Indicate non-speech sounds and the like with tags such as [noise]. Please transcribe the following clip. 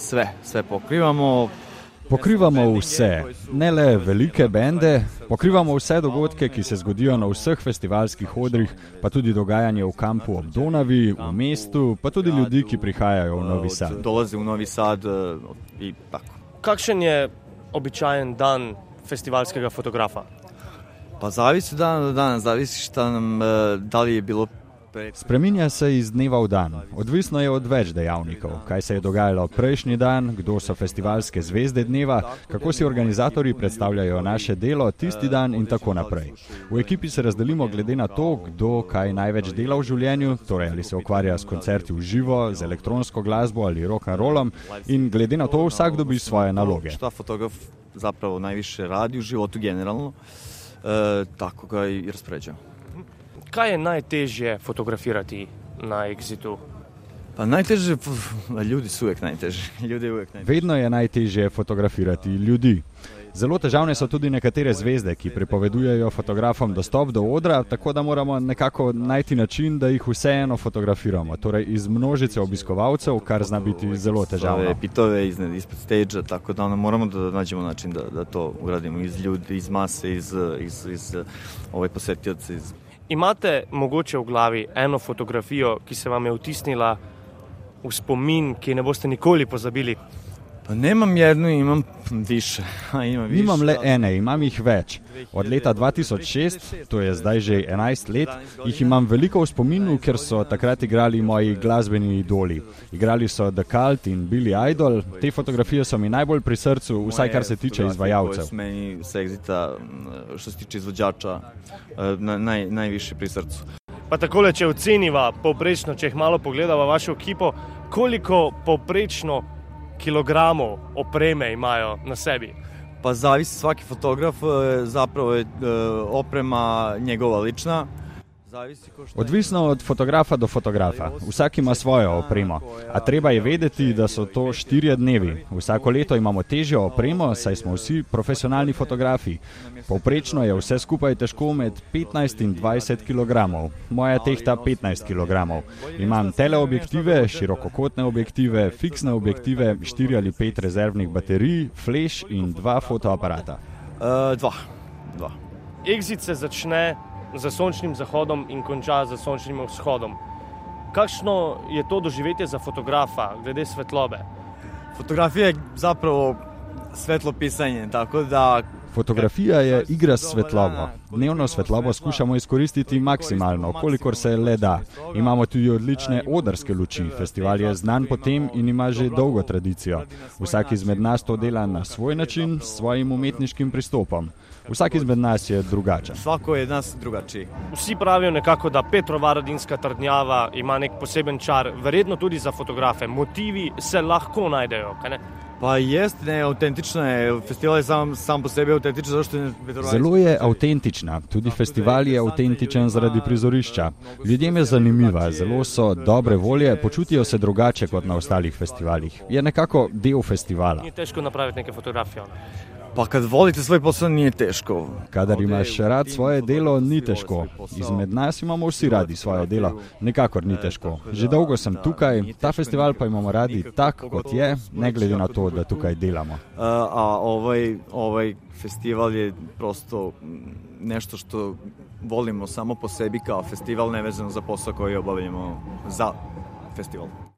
sve, sve pokrivamo. Pokrivamo vse, ne le velike bende, pokrivamo vse dogodke, ki se zgodijo na vseh festivalskih odrih, pa tudi dogajanje v kampu ob Donavi, v mestu, pa tudi ljudi, ki prihajajo v Novi Sad. Dolazi v Novi Sad eh, in tako. Kakšen je običajen dan festivalskega fotografa? Pa zavisi dan do dana, zavisi šta nam, eh, da li je bilo. Spreminja se iz dneva v dan, odvisno je od več dejavnikov, kaj se je dogajalo prejšnji dan, kdo so festivalske zvezde dneva, kako si organizatori predstavljajo naše delo tisti dan in tako naprej. V ekipi se razdelimo glede na to, kdo kaj največ dela v življenju, torej ali se ukvarja s koncerti v živo, z elektronsko glasbo ali rock and rollom in glede na to vsak dobi svoje naloge. Šta fotograf zapravo najviše radi u životu generalno, e, tako ga i raspoređujemo. Kaj je najtežje fotografirati na Exitu? Pa najteže, pf, ljudi su uvijek najteži. [laughs] Ljudi je uvijek najteži. Vedno je najtežje fotografirati ljudi. Zelo težavne so tudi nekatere zvezde, ki prepovedujejo fotografom dostop do odra, tako da moramo nekako najti način, da jih vseeno fotografiramo. Torej iz množice obiskovalcev, kar zna biti zelo težavno. Ove pitove iznad, ispred stage tako da moramo da nađemo način da, da to uradimo iz ljudi, iz mase, iz, iz, iz ove posetioce, iz Imate mogoče v glavi eno fotografijo, ki se vam je vtisnila v spomin, ki je ne boste nikoli pozabili? Pa nemam jednu, imam više. [laughs] A, imam više. Nimam le ene, imam jih več. Od leta 2006, to je zdaj že 11 let, jih imam veliko v spominu, ker so takrat igrali moji glasbeni idoli. Igrali so The Cult in Billy Idol. Te fotografije so mi najbolj pri srcu, vsaj kar se tiče izvajalcev. Meni sa Exita, što se tiče izvođača, e, na, naj, najviše pri srcu. Pa takole, če oceniva povprečno, če jih malo pogledava vašo ekipo, koliko povprečno kilogramov opreme imajo na sebi? Pa zavisi svaki fotograf, e, zapravo je e, oprema njegova lična. Odvisno od fotografa do fotografa. Vsak ima svojo opremo. A treba je vedeti, da so to štirje dnevi. Vsako leto imamo težjo opremo, saj smo vsi profesionalni fotografi. Povprečno je vse skupaj težko med 15 in 20 kg. Moja tehta 15 kg. Imam teleobjektive, širokokotne objektive, fiksne objektive, 4 ali 5 rezervnih baterij, flash in dva fotoaparata. E, dva. dva. Exit se začne z sončnim zahodom in konča z sončnim vzhodom. Kakšno je to doživetje za fotografa, glede svetlobe? Fotografija je zapravo svetlo pisanje, tako da Fotografija je igra s svetlobo. Dnevno svetlobo skušamo izkoristiti maksimalno, kolikor se le da. Imamo tudi odlične odrske luči. Festival je znan po tem in ima že dolgo tradicijo. Vsak izmed nas to dela na svoj način, s svojim umetniškim pristopom. Vsak izmed nas je drugačen. svako je od nas drugačiji. Vsi pravijo nekako, da Petrovaradinska trdnjava ima nek poseben čar, verjetno tudi za fotografe. Motivi se lahko najdejo. Pa jest, ne, autentično je, festival je sam, sam po sebi autentičan, zašto je Petrovaradin? Zelo je avtentična, tudi festival je avtentičen zaradi prizorišča. Ljudem je zanimiva, zelo so dobre volje, počutijo se drugače kot na ostalih festivalih. Je nekako del festivala. Ni težko napraviti neke fotografije. Pa kad volite svoj posao nije teško. Kadar imaš rad svoje delo, ni težko. Izmed nas imamo vsi radi svoje delo, nikakor ni težko. Že dolgo sem tukaj, ta festival pa imamo radi tak, kot je, ne glede na to, da tukaj delamo. A, ovaj, ovaj festival je prosto nešto što volimo samo po sebi kao festival, nevezano za posao koji obavljamo za festival.